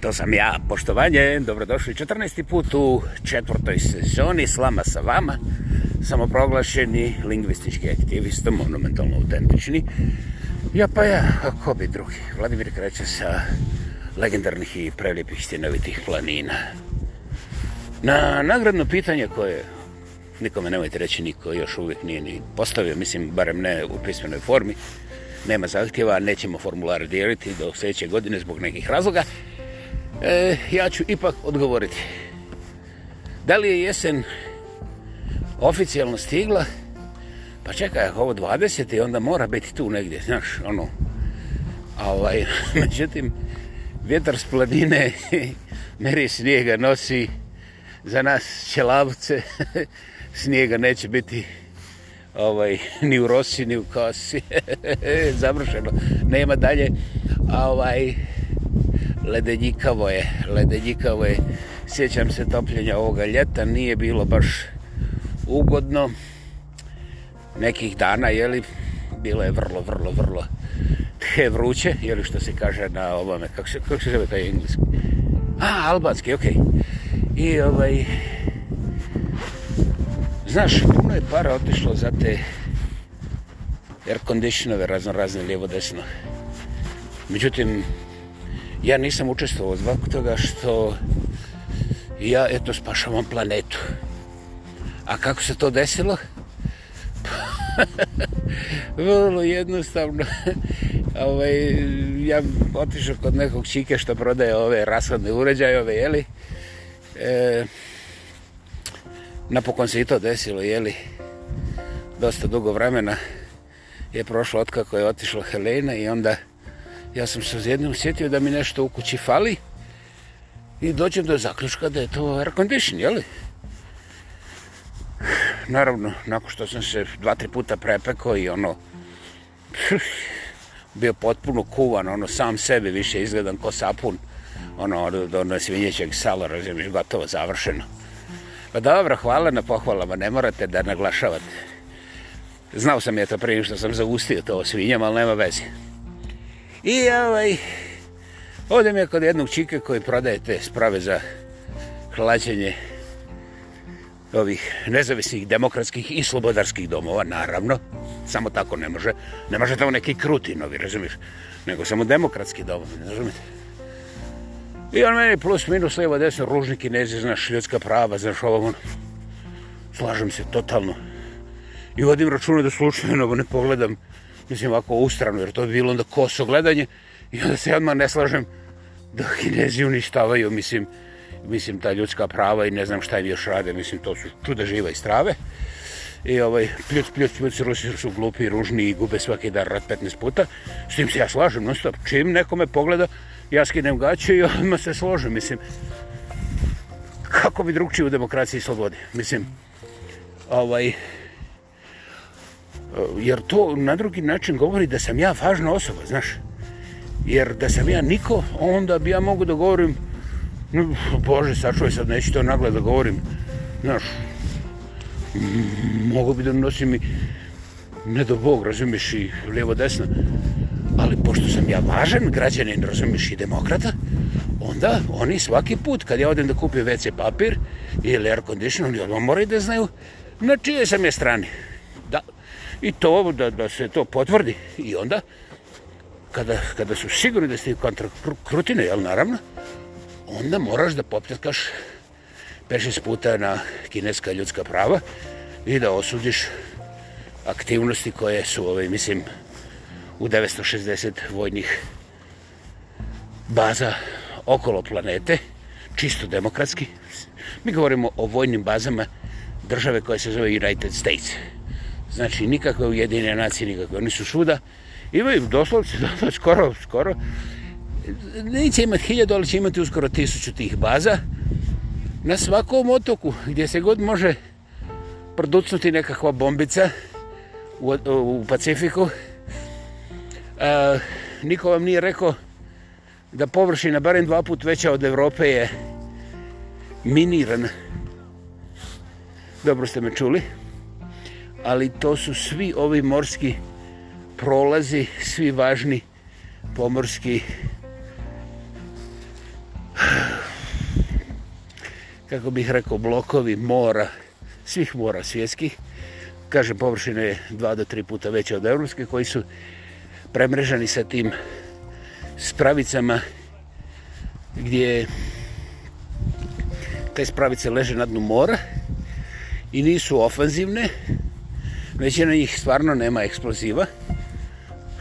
To sam ja, poštovanje, dobrodošli 14. put u četvrtoj sezoni Slama sa vama, samoproglašeni lingvistički aktivista, monumentalno autentični. Ja pa ja, ko bi drugi? Vladimir kreće sa legendarnih i prelijepih stjenovitih planina. Na nagradno pitanje koje nikome nemojte reći, niko još uvijek nije ni postavio, mislim, barem ne u pismenoj formi, nema zahtjeva, nećemo formulare dijeliti do sljedeće godine zbog nekih razloga. E, ja ću ipak odgovoriti. Da li je jesen oficijalno stigla? Pa čekaj, ovo 20. i onda mora biti tu negdje, znaš, ono. Ovaj, međutim, vjetar s pladine, meri snijega nosi, za nas ćelavce, snijega neće biti ovaj, ni u Rosi, ni u Kosi. Završeno. Nema dalje. Ovaj, ledenjikavo je. Ledenjikavo je. Sjećam se topljenja ovoga ljeta. Nije bilo baš ugodno. Nekih dana, jeli, bilo je vrlo, vrlo, vrlo te vruće, jeli što se kaže na ovome, kako se, kako se zove taj engleski? A, albanski, okej. Okay. I ovaj, Znaš, puno je para otišlo za te air conditionove razno razne lijevo desno. Međutim, ja nisam učestvovao zbog toga što ja, eto, spašavam planetu. A kako se to desilo? Vrlo jednostavno. Ove, ovaj, ja otišao kod nekog čike što prodaje ove rashodne uređaje, ove, jeli? E, napokon se i to desilo, jeli, dosta dugo vremena je prošlo otkako je otišla Helena i onda ja sam se jednom sjetio da mi nešto u kući fali i dođem do zaključka da je to air condition, jeli? Naravno, nakon što sam se dva, tri puta prepekao i ono, bio potpuno kuvan, ono, sam sebi više izgledam ko sapun, ono, od, od, od svinjećeg sala, razumiješ, gotovo, završeno. Pa dobro, hvala na pohvalama, ne morate da naglašavate. Znao sam je to prije što sam zaustio to o svinjama, ali nema veze. I ovaj, ovdje mi je kod jednog čike koji prodaje te sprave za hlađenje ovih nezavisnih demokratskih i slobodarskih domova, naravno. Samo tako ne može. Ne može tamo neki krutinovi, razumiješ? Nego samo demokratski domovi, razumiješ? I on meni plus minus lijevo desno, ružni kinezi, znaš, ljudska prava, znaš, ovo ono. Slažem se totalno. I vodim računa da slučajno ne pogledam, mislim, ovako u stranu, jer to bi bilo onda koso gledanje. I onda se odmah ne slažem da kinezi uništavaju, mislim, mislim, ta ljudska prava i ne znam šta im još rade, mislim, to su čuda živa i strave i ovaj, pljuc, pljuc, pljuc, Rusi su glupi, ružni i gube svaki dar rat 15 puta. S tim se ja slažem, no stop. Čim neko me pogleda, ja skinem gaće i odmah se složim. Mislim, kako bi drugčiji u demokraciji i slobodi? Mislim, ovaj, eh, jer to na drugi način govori da sam ja važna osoba, znaš. Jer da sam ja niko, onda bi ja mogu da govorim, no, Bože, sačuvaj sad, neću to nagled da govorim, znaš, mogu bi da nosim i ne do bog, razumiješ, i lijevo desno. Ali pošto sam ja važan građanin, razumiješ, i demokrata, onda oni svaki put kad ja odem da kupim WC papir ili air condition, oni odmah moraju da znaju na čije sam je strani. Da. I to, da, da se to potvrdi. I onda, kada, kada su sigurni da ste kontra krutine, jel naravno, onda moraš da popljeskaš 5-6 puta na kineska ljudska prava i da osudiš aktivnosti koje su, ovaj, mislim, u 960 vojnih baza okolo planete, čisto demokratski. Mi govorimo o vojnim bazama države koje se zove United States. Znači, nikakve ujedine nacije, nikakve. Oni su svuda. Imaju doslovce, doslovce, skoro, skoro. Neće imati hiljadu, ali će imati uskoro tisuću tih baza. Na svakom otoku gdje se god može producnuti nekakva bombica u, u Pacifiku, e, niko vam nije rekao da površina barem dva put veća od Evrope je minirana. Dobro ste me čuli. Ali to su svi ovi morski prolazi, svi važni pomorski prolazi kako bih rekao, blokovi mora, svih mora svjetskih, kaže površine je dva do tri puta veće od Evropske, koji su premrežani sa tim spravicama gdje te spravice leže na dnu mora i nisu ofanzivne, već na njih stvarno nema eksploziva,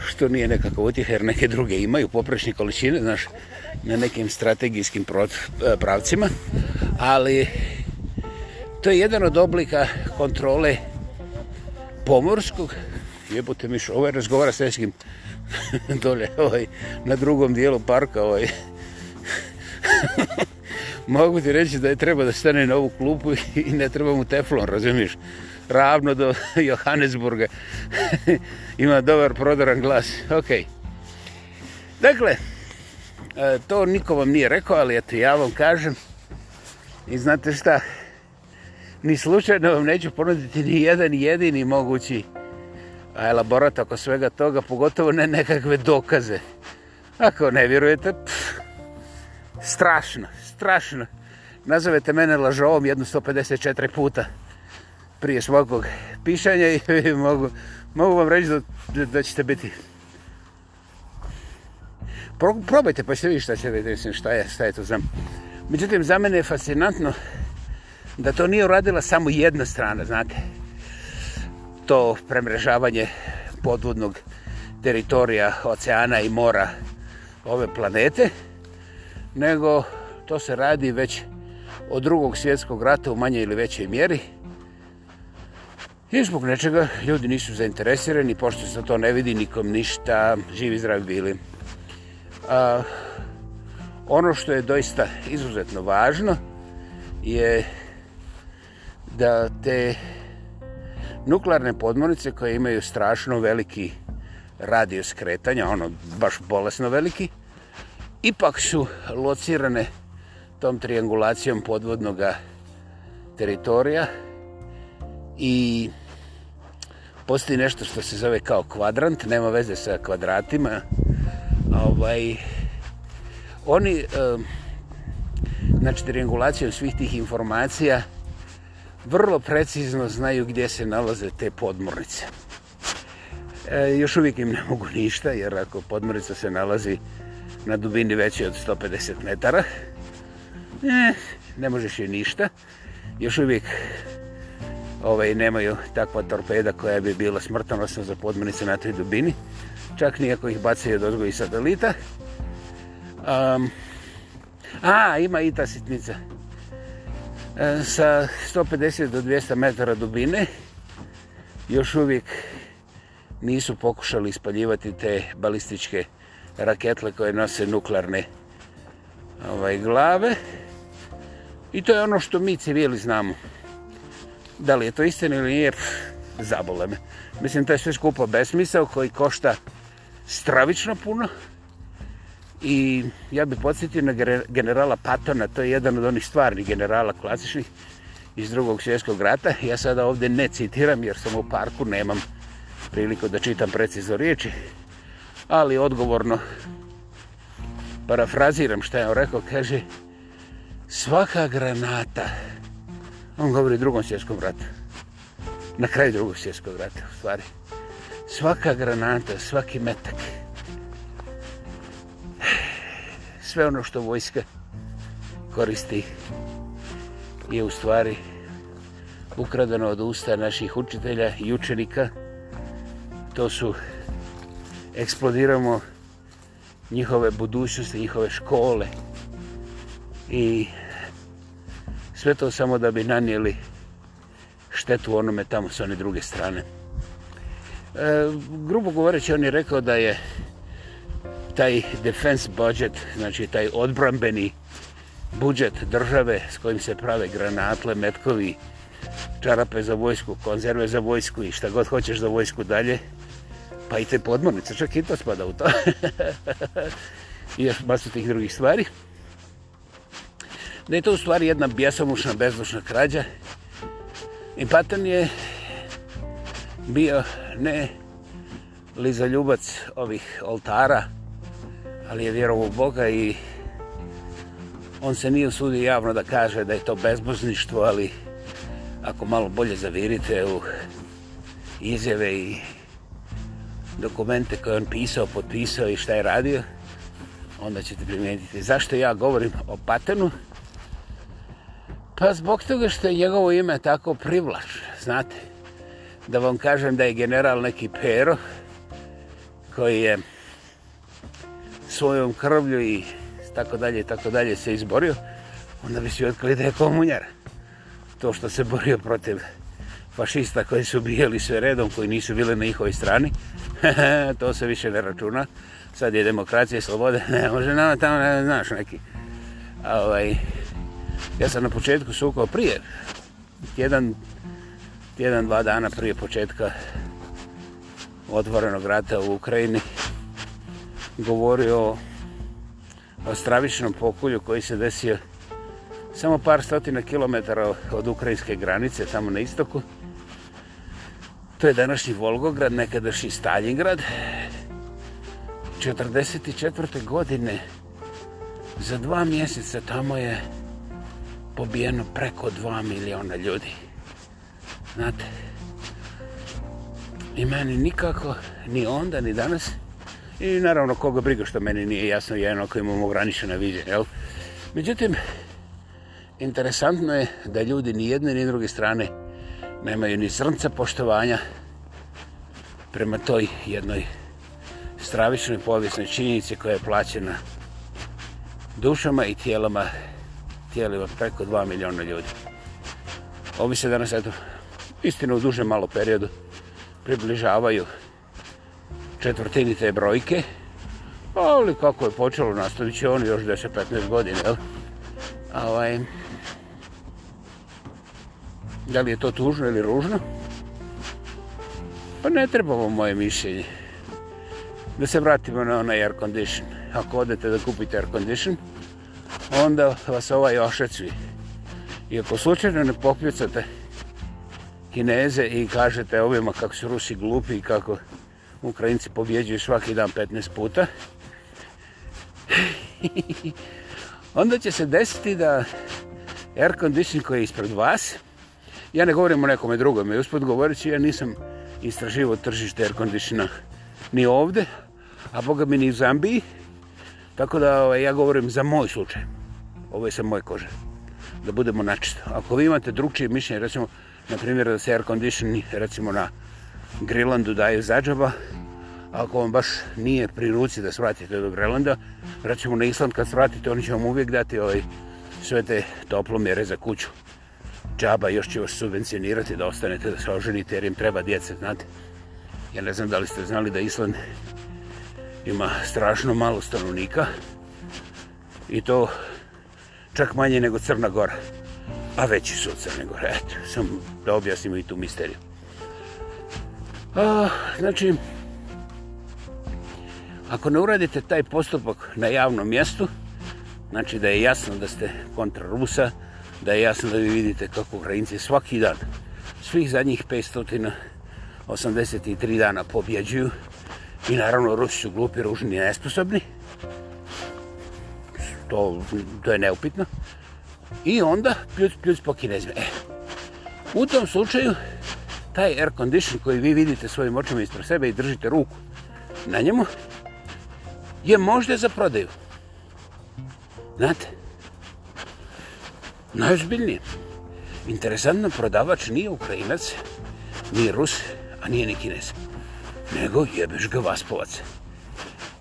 što nije nekako utjeha jer neke druge imaju poprešne količine, znaš, na nekim strategijskim pravcima ali to je jedan od oblika kontrole pomorskog. Jebote miš, ovo ovaj je razgovara s neskim dolje, ovaj, na drugom dijelu parka. Ovaj. Mogu ti reći da je treba da stane na ovu klupu i ne treba mu teflon, razumiješ? Ravno do Johannesburga. Ima dobar prodoran glas. Ok. Dakle, e, to niko vam nije rekao, ali eto ja vam kažem. I znate šta, ni slučajno vam neću ponuditi ni jedan jedini mogući elaborat oko svega toga, pogotovo ne nekakve dokaze. Ako ne vjerujete, pff, strašno, strašno. Nazovete mene lažovom 154 puta prije svakog pišanja i mogu, mogu vam reći da, da ćete biti Probajte pa ćete vidjeti šta će vidjeti, šta je, šta je to znam. Međutim, za mene je fascinantno da to nije uradila samo jedna strana, znate. To premrežavanje podvodnog teritorija, oceana i mora ove planete, nego to se radi već od drugog svjetskog rata u manje ili većoj mjeri. I zbog nečega ljudi nisu zainteresirani, pošto se to ne vidi nikom ništa, živi zdravi bili. Uh, Ono što je doista izuzetno važno je da te nuklearne podmornice koje imaju strašno veliki radijus kretanja, ono baš bolesno veliki, ipak su locirane tom triangulacijom podvodnog teritorija i postoji nešto što se zove kao kvadrant, nema veze sa kvadratima, ovaj, oni znači triangulacijom svih tih informacija vrlo precizno znaju gdje se nalaze te podmornice. E, još uvijek im ne mogu ništa, jer ako podmorica se nalazi na dubini veće od 150 metara, e, ne možeš joj ništa. Još uvijek ovaj, nemaju takva torpeda koja bi bila smrtonosna za podmornice na toj dubini, čak nijako ih bacaju od odgoji satelita. Um, a, ima i ta sitnica. E, sa 150 do 200 metara dubine još uvijek nisu pokušali ispaljivati te balističke raketle koje nose nuklearne ovaj, glave. I to je ono što mi civili znamo. Da li je to istina ili nije, pff, zabole me. Mislim, to je sve skupo besmisao koji košta stravično puno. I ja bih podsjetio na generala Patona, to je jedan od onih stvarnih generala klasičnih iz drugog svjetskog rata. Ja sada ovdje ne citiram jer sam u parku, nemam priliku da čitam precizno riječi, ali odgovorno parafraziram što je on rekao, kaže svaka granata, on govori o drugom svjetskom ratu, na kraju drugog svjetskog rata u stvari, svaka granata, svaki metak, sve ono što vojska koristi je u stvari ukradeno od usta naših učitelja i učenika. To su, eksplodiramo njihove budućnosti, njihove škole i sve to samo da bi nanijeli štetu onome tamo s one druge strane. E, grubo govoreći, on je rekao da je taj defense budget, znači taj odbrambeni budžet države s kojim se prave granatle, metkovi, čarape za vojsku, konzerve za vojsku i šta god hoćeš za vojsku dalje, pa i te podmornice, čak i to spada u to. I još masu tih drugih stvari. Da je to u stvari jedna bjesomušna, bezdušna krađa. I Patton je bio ne li za ljubac ovih oltara, ali je vjerovo u Boga i on se nije usudio javno da kaže da je to bezbožništvo, ali ako malo bolje zavirite u izjave i dokumente koje on pisao, potpisao i šta je radio, onda ćete primijetiti. Zašto ja govorim o Patenu? Pa zbog toga što je njegovo ime tako privlač, znate. Da vam kažem da je general neki Pero, koji je svojom krvlju i tako dalje i tako dalje se izborio, onda bi svi otkrili da je komunjar. To što se borio protiv fašista koji su bijeli sve redom, koji nisu bile na njihovoj strani, to se više ne računa. Sad je demokracija, sloboda, ne može nama tamo, ne znaš neki. Ovaj, ja sam na početku sukao prije, jedan, jedan, dva dana prije početka otvorenog rata u Ukrajini, govorio o, o stravičnom pokolju koji se desio samo par stotina kilometara od ukrajinske granice, tamo na istoku. To je današnji Volgograd, nekadašnji Stalingrad. 44. godine za dva mjeseca tamo je pobijeno preko 2 miliona ljudi. Znate, i meni nikako, ni onda, ni danas, I naravno, koga briga što meni nije jasno, je jedno koji imam ograničena vizija, jel? Međutim, interesantno je da ljudi ni jedne ni druge strane nemaju ni zrnca poštovanja prema toj jednoj stravičnoj povijesnoj činjenici koja je plaćena dušama i tijelama tijelima preko 2 miliona ljudi. Ovi se danas, eto, istinu u duže malo periodu približavaju četvrtini te brojke. Ali kako je počelo, nastavit će on još 10-15 godine, jel? Ovaj, da li je to tužno ili ružno? Pa ne trebamo moje mišljenje. Da se vratimo na onaj air condition. Ako odete da kupite air condition, onda vas ovaj ošecvi. I ako slučajno ne pokljucate kineze i kažete ovima kako su Rusi glupi i kako Ukrajinci pobjeđuju svaki dan 15 puta. Onda će se desiti da air condition koji je ispred vas, ja ne govorim o nekome drugome, uspod govorit ja nisam istraživo tržište air conditiona ni ovde, a boga mi ni u Zambiji, tako da ovaj, ja govorim za moj slučaj. Ovo je sa moje kože. Da budemo načisto. Ako vi imate drugčije mišljenje, recimo, na primjer, da se air condition, recimo, na Grilandu daju zađaba, ako vam baš nije pri ruci da svratite do Grilanda, recimo na Island kad svratite, oni će vam uvijek dati ovaj sve te toplomjere za kuću. Džaba još će vas subvencionirati da ostanete da se oženite jer im treba djece, znate. Ja ne znam da li ste znali da Island ima strašno malo stanovnika i to čak manje nego Crna Gora, a veći su od Crne Gore. Eto, sam da objasnimo i tu misteriju. A, ah, znači, ako ne uradite taj postupak na javnom mjestu, znači da je jasno da ste kontra Rusa, da je jasno da vi vidite kako Ukrajinci svaki dan, svih zadnjih 583 dana pobjeđuju i naravno Rusi su glupi, ružni i nesposobni. To, to je neupitno. I onda pljuc, pljuc po kinezima. E, u tom slučaju taj air condition koji vi vidite svojim očima ispred sebe i držite ruku na njemu je možda za prodaju. Znate? Najozbiljnije. Interesantno, prodavač nije Ukrajinac, nije Rus, a nije ni Kinez. Nego jebeš ga Vaspovac.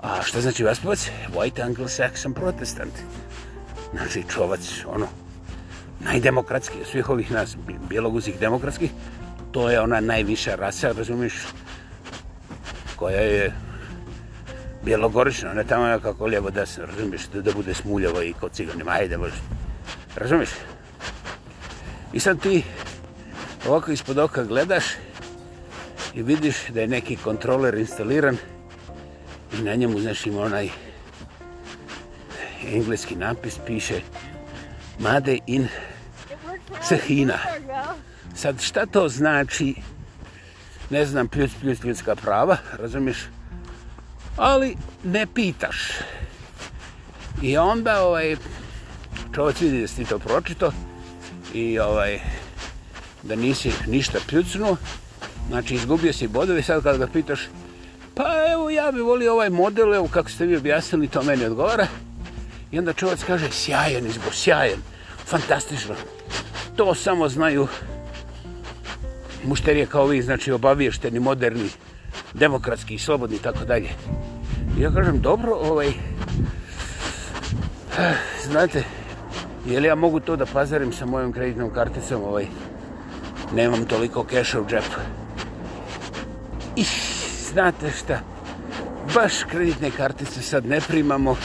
A što znači Vaspovac? White Anglo-Saxon Protestant. Znači čovac, ono, najdemokratski od svih ovih nas, bjelogusih demokratskih, to je ona najviša rasa, razumiš, koja je bjelogorična, ne tamo je kako lijevo desno, razumiš, da, da bude smuljavo i kod ciganima, ajde možda. Razumiš? I sad ti ovako ispod oka gledaš i vidiš da je neki kontroler instaliran i na njemu, znaš, ima onaj engleski napis, piše Made in Sahina. Sad, šta to znači, ne znam, plus plus ljudska prava, razumiš? Ali ne pitaš. I onda ovaj, čovac vidi da si to pročito i ovaj, da nisi ništa pljucnuo, znači izgubio si bodove, sad kad ga pitaš, pa evo ja bi volio ovaj model, evo kako ste vi objasnili, to meni odgovara. I onda čovac kaže, sjajan izbor, sjajan, fantastično, to samo znaju mušterije kao vi, znači obavješteni, moderni, demokratski, slobodni, tako dalje. I ja kažem, dobro, ovaj, znate, je li ja mogu to da pazarim sa mojom kreditnom karticom, ovaj, nemam toliko keša u džepu. I, znate šta, baš kreditne kartice sad ne primamo,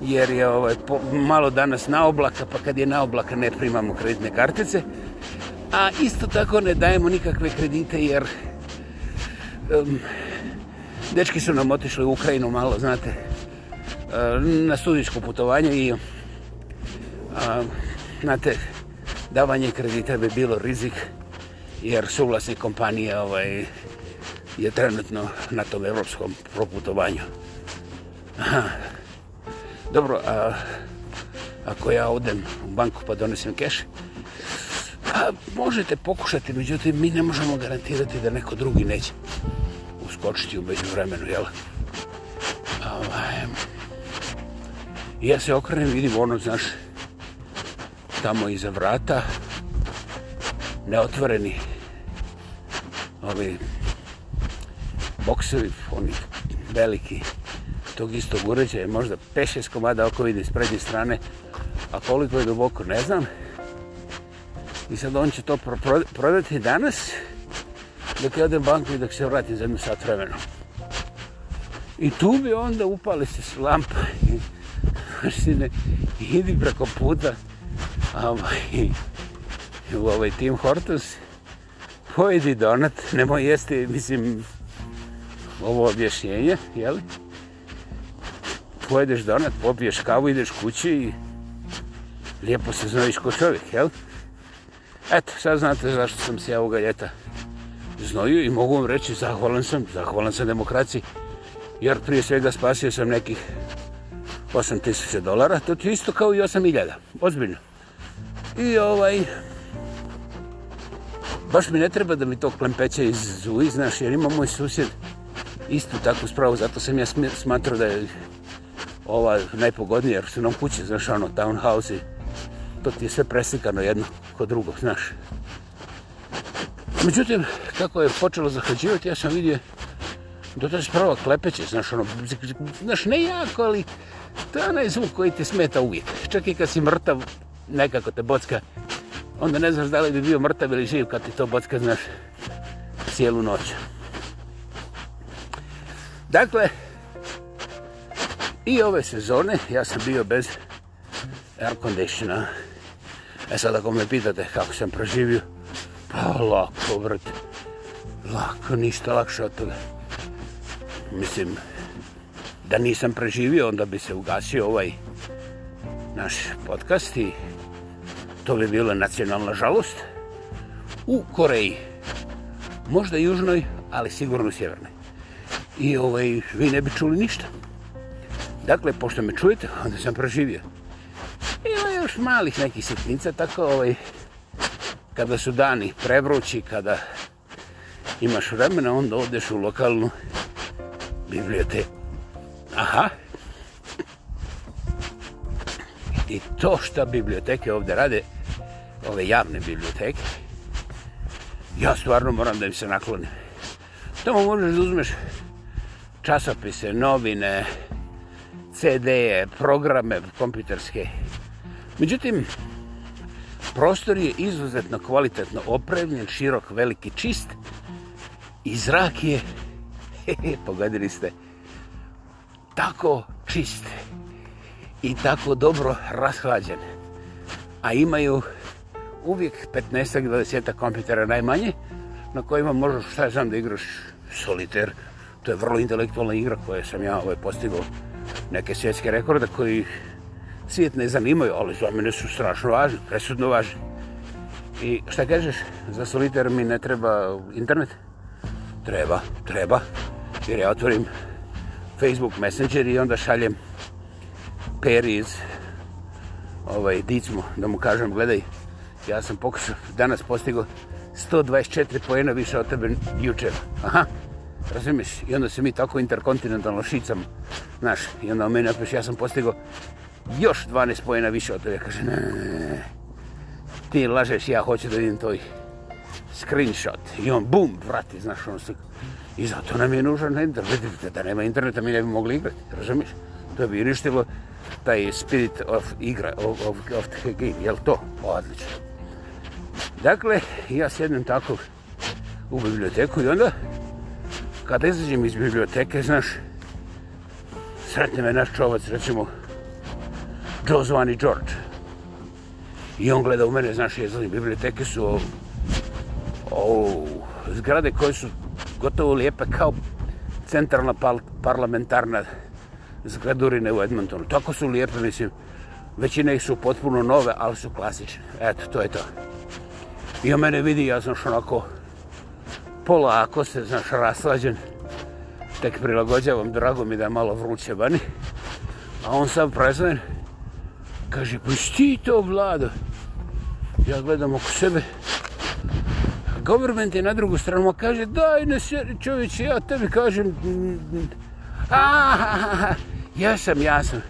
jer je ovaj, po, malo danas na oblaka, pa kad je na oblaka ne primamo kreditne kartice, a isto tako ne dajemo nikakve kredite jer um, dečki su nam otišli u Ukrajinu malo, znate, e, na studijsko putovanje i um, znate, davanje kredita bi bilo rizik jer suvlasnik kompanije ovaj, je trenutno na tom evropskom proputovanju. Aha. Dobro, a, ako ja odem u banku pa donesem keš, Pa možete pokušati, međutim, mi ne možemo garantirati da neko drugi neće uskočiti umeđu vremenu, jel? Ovaj. Ja se okrenem, vidim ono, znaš, tamo iza vrata, neotvoreni ovi boksevi, oni veliki tog istog uređaja, možda 5-6 komada oko vidim s prednje strane, a koliko je duboko, ne znam. Ne znam. I sad on će to pro pro prodati danas, dok ja odem banku i dok se vratim za jednu sat vremena. I tu bi onda upali se s lampa i mašine, idi preko puta ovaj, u ovaj Tim Hortons, pojedi donat, nemoj jesti, mislim, ovo objašnjenje, jeli? Pojedeš donat, popiješ kavu, ideš kući i lijepo se znaviš ko čovjek, jel? Jel? Eto, sad znate zašto sam se ja ovoga ljeta znoju i mogu vam reći zahvalan sam, zahvalan sam demokraciji, jer prije svega spasio sam nekih 8000 dolara, to je isto kao i 8000, ozbiljno. I ovaj, baš mi ne treba da mi to klempeće iz zui, znaš, jer ima moj susjed istu takvu spravu, zato sam ja smatrao da je ova najpogodnija, jer su nam kuće, znaš, ono, townhouse i to ti je sve presikano jedno kod drugog, znaš. Međutim, kako je počelo zahlađivati, ja sam vidio do tada prvo klepeće, znaš, ono, znaš, ne jako, ali to je onaj zvuk koji ti smeta uvijek. Čak i kad si mrtav, nekako te bocka, onda ne znaš da li bi bio mrtav ili živ kad ti to bocka, znaš, cijelu noć. Dakle, i ove sezone ja sam bio bez air conditionera. E sad ako me pitate kako sam proživio, pa lako, vrte. Lako, ništa lakše od toga. Mislim, da nisam preživio, onda bi se ugasio ovaj naš podcast i to bi bila nacionalna žalost u Koreji. Možda južnoj, ali sigurno sjevernoj. I ovaj, vi ne bi čuli ništa. Dakle, pošto me čujete, onda sam preživio još malih nekih sitnica, tako ovaj, kada su dani prevrući, kada imaš vremena, onda odeš u lokalnu biblioteku. Aha. I to što biblioteke ovde rade, ove javne biblioteke, ja stvarno moram da im se naklonim. Tamo možeš da uzmeš časopise, novine, CD-e, programe, kompjuterske, kompjuterske, Međutim, prostor je izuzetno kvalitetno opravljen, širok, veliki, čist. I zrak je, hehe, pogadili ste, tako čist i tako dobro rashlađen. A imaju uvijek 15-20 kompjutera najmanje, na kojima možeš, šta ja znam, da igraš soliter. To je vrlo intelektualna igra koja sam ja ovaj, postigao neke svjetske rekorde koji svijet ne zanimaju, ali za mene su strašno važni, presudno važni. I šta kažeš, za soliter mi ne treba internet? Treba, treba, jer ja otvorim Facebook Messenger i onda šaljem Peri iz ovaj, Dicmu da mu kažem, gledaj, ja sam pokušao, danas postigo 124 pojena više od tebe jučer. Aha, razumiješ? I onda se mi tako interkontinentalno šicam, znaš, i onda on meni napiš, ja sam postigo još 12 pojena više od tebe. Kaže, ne, ne, ne, ti lažeš, ja hoću da vidim toj screenshot. I on, bum, vrati, znaš, ono sliku. I zato nam je nužan internet. Vidite, da nema interneta, mi ne bi mogli igrati, razumiješ? To bi uništilo taj spirit of igra, of, of, of the game, jel to? O, odlično. Dakle, ja sjednem tako u biblioteku i onda, kada izađem iz biblioteke, znaš, sretne me naš čovac, rećemo, znači Joe zvani George. I on gleda u mene, znaš, je zvani biblioteke su o, o, zgrade koje su gotovo lijepe kao centralna pal, parlamentarna zgradurine u Edmontonu. Tako su lijepe, mislim, većina ih su potpuno nove, ali su klasične. Eto, to je to. I on mene vidi, ja znaš, onako polako se, znaš, raslađen. Tek prilagođavam, drago mi da je malo vruće vani. A on sam prezven, kaže, pa šti to vlado? Ja gledam oko sebe. Government je na drugu stranu, ma kaže, daj ne seri čovječ, ja tebi kažem. A, ja sam, ja sam.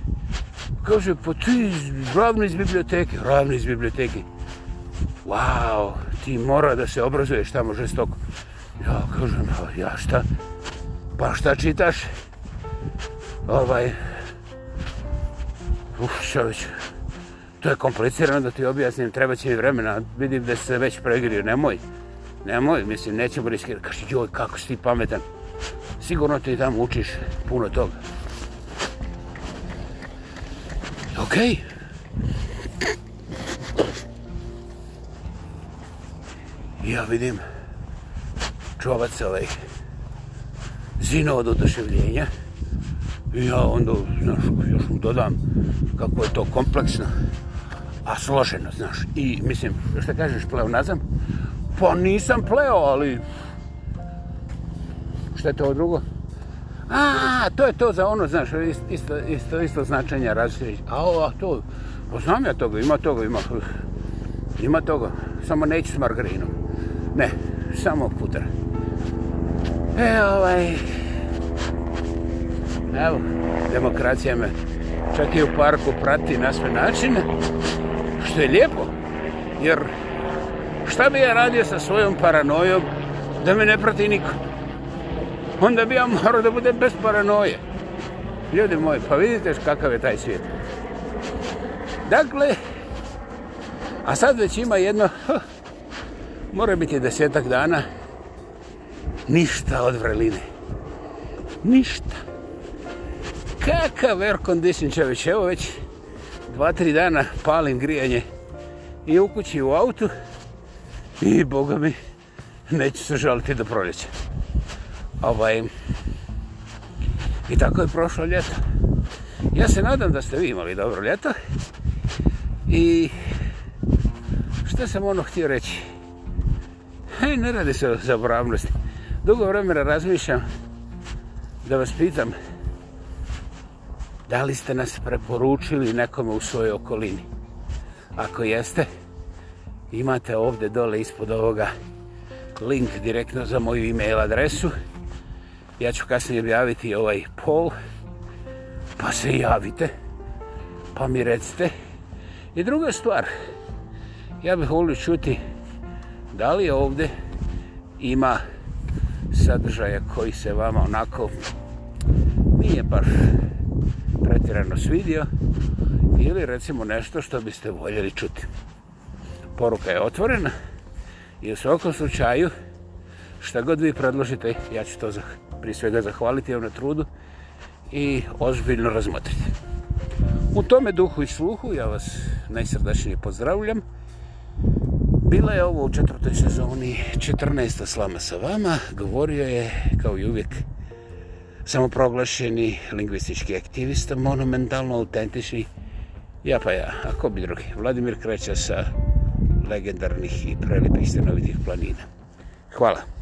Kaže, pa ti iz, ravni iz biblioteke, ravni iz biblioteke. Wow, ti mora da se obrazuješ tamo žestoko. Ja kažem, ja šta? Pa šta čitaš? Ovaj, Uf, čovječe, To je komplicirano da ti objasnim, treba će mi vremena, vidim da se već pregrio, nemoj, nemoj, mislim, neće boli skrije, kaže, joj, kako si ti pametan, sigurno ti tamo učiš puno toga. Okej. Okay. Ja vidim, čovac se ovaj zino od oduševljenja. I ja onda, znaš, još mu dodam kako je to kompleksno. A složeno, znaš. I, mislim, što kažeš, pleonazam? Pa nisam pleo, ali... Šta je to drugo? A, to je to za ono, znaš, isto, isto, isto značenje različit. A, o, a to, pa znam ja toga, ima toga, ima, uh, ima toga. Samo neću s margarinom. Ne, samo kutar. E, ovaj... Evo, demokracija me čak i u parku prati na sve načine što je lijepo. Jer šta bi ja radio sa svojom paranojom da me ne prati niko? Onda bi ja morao da budem bez paranoje. Ljudi moji, pa vidite kakav je taj svijet. Dakle, a sad već ima jedno, huh, mora biti desetak dana, ništa od vreline. Ništa. Kakav air condition će već, evo već, dva, tri dana palim grijanje i u kući i u autu i boga mi neću se žaliti do proljeća. Ovaj, I tako je prošlo ljeto. Ja se nadam da ste vi imali dobro ljeto i što sam ono htio reći? E, ne radi se o zaboravnosti. Dugo vremena razmišljam da vas pitam Da li ste nas preporučili nekome u svojoj okolini? Ako jeste, imate ovdje dole ispod ovoga link direktno za moju e-mail adresu. Ja ću kasnije objaviti ovaj pol. Pa se javite. Pa mi recite. I druga stvar. Ja bih volio čuti da li ovdje ima sadržaja koji se vama onako nije baš pretjerano svidio ili recimo nešto što biste voljeli čuti. Poruka je otvorena i u svakom slučaju šta god vi predložite, ja ću to pri svega zahvaliti vam na trudu i ozbiljno razmotriti. U tome duhu i sluhu ja vas najsrdačnije pozdravljam. Bila je ovo u četvrtoj sezoni 14. slama sa vama. Govorio je, kao i uvijek, samoproglašeni lingvistički aktivista, monumentalno autentični, ja pa ja, a ko bi drugi, Vladimir Kreća sa legendarnih i prelipih stanovitih planina. Hvala.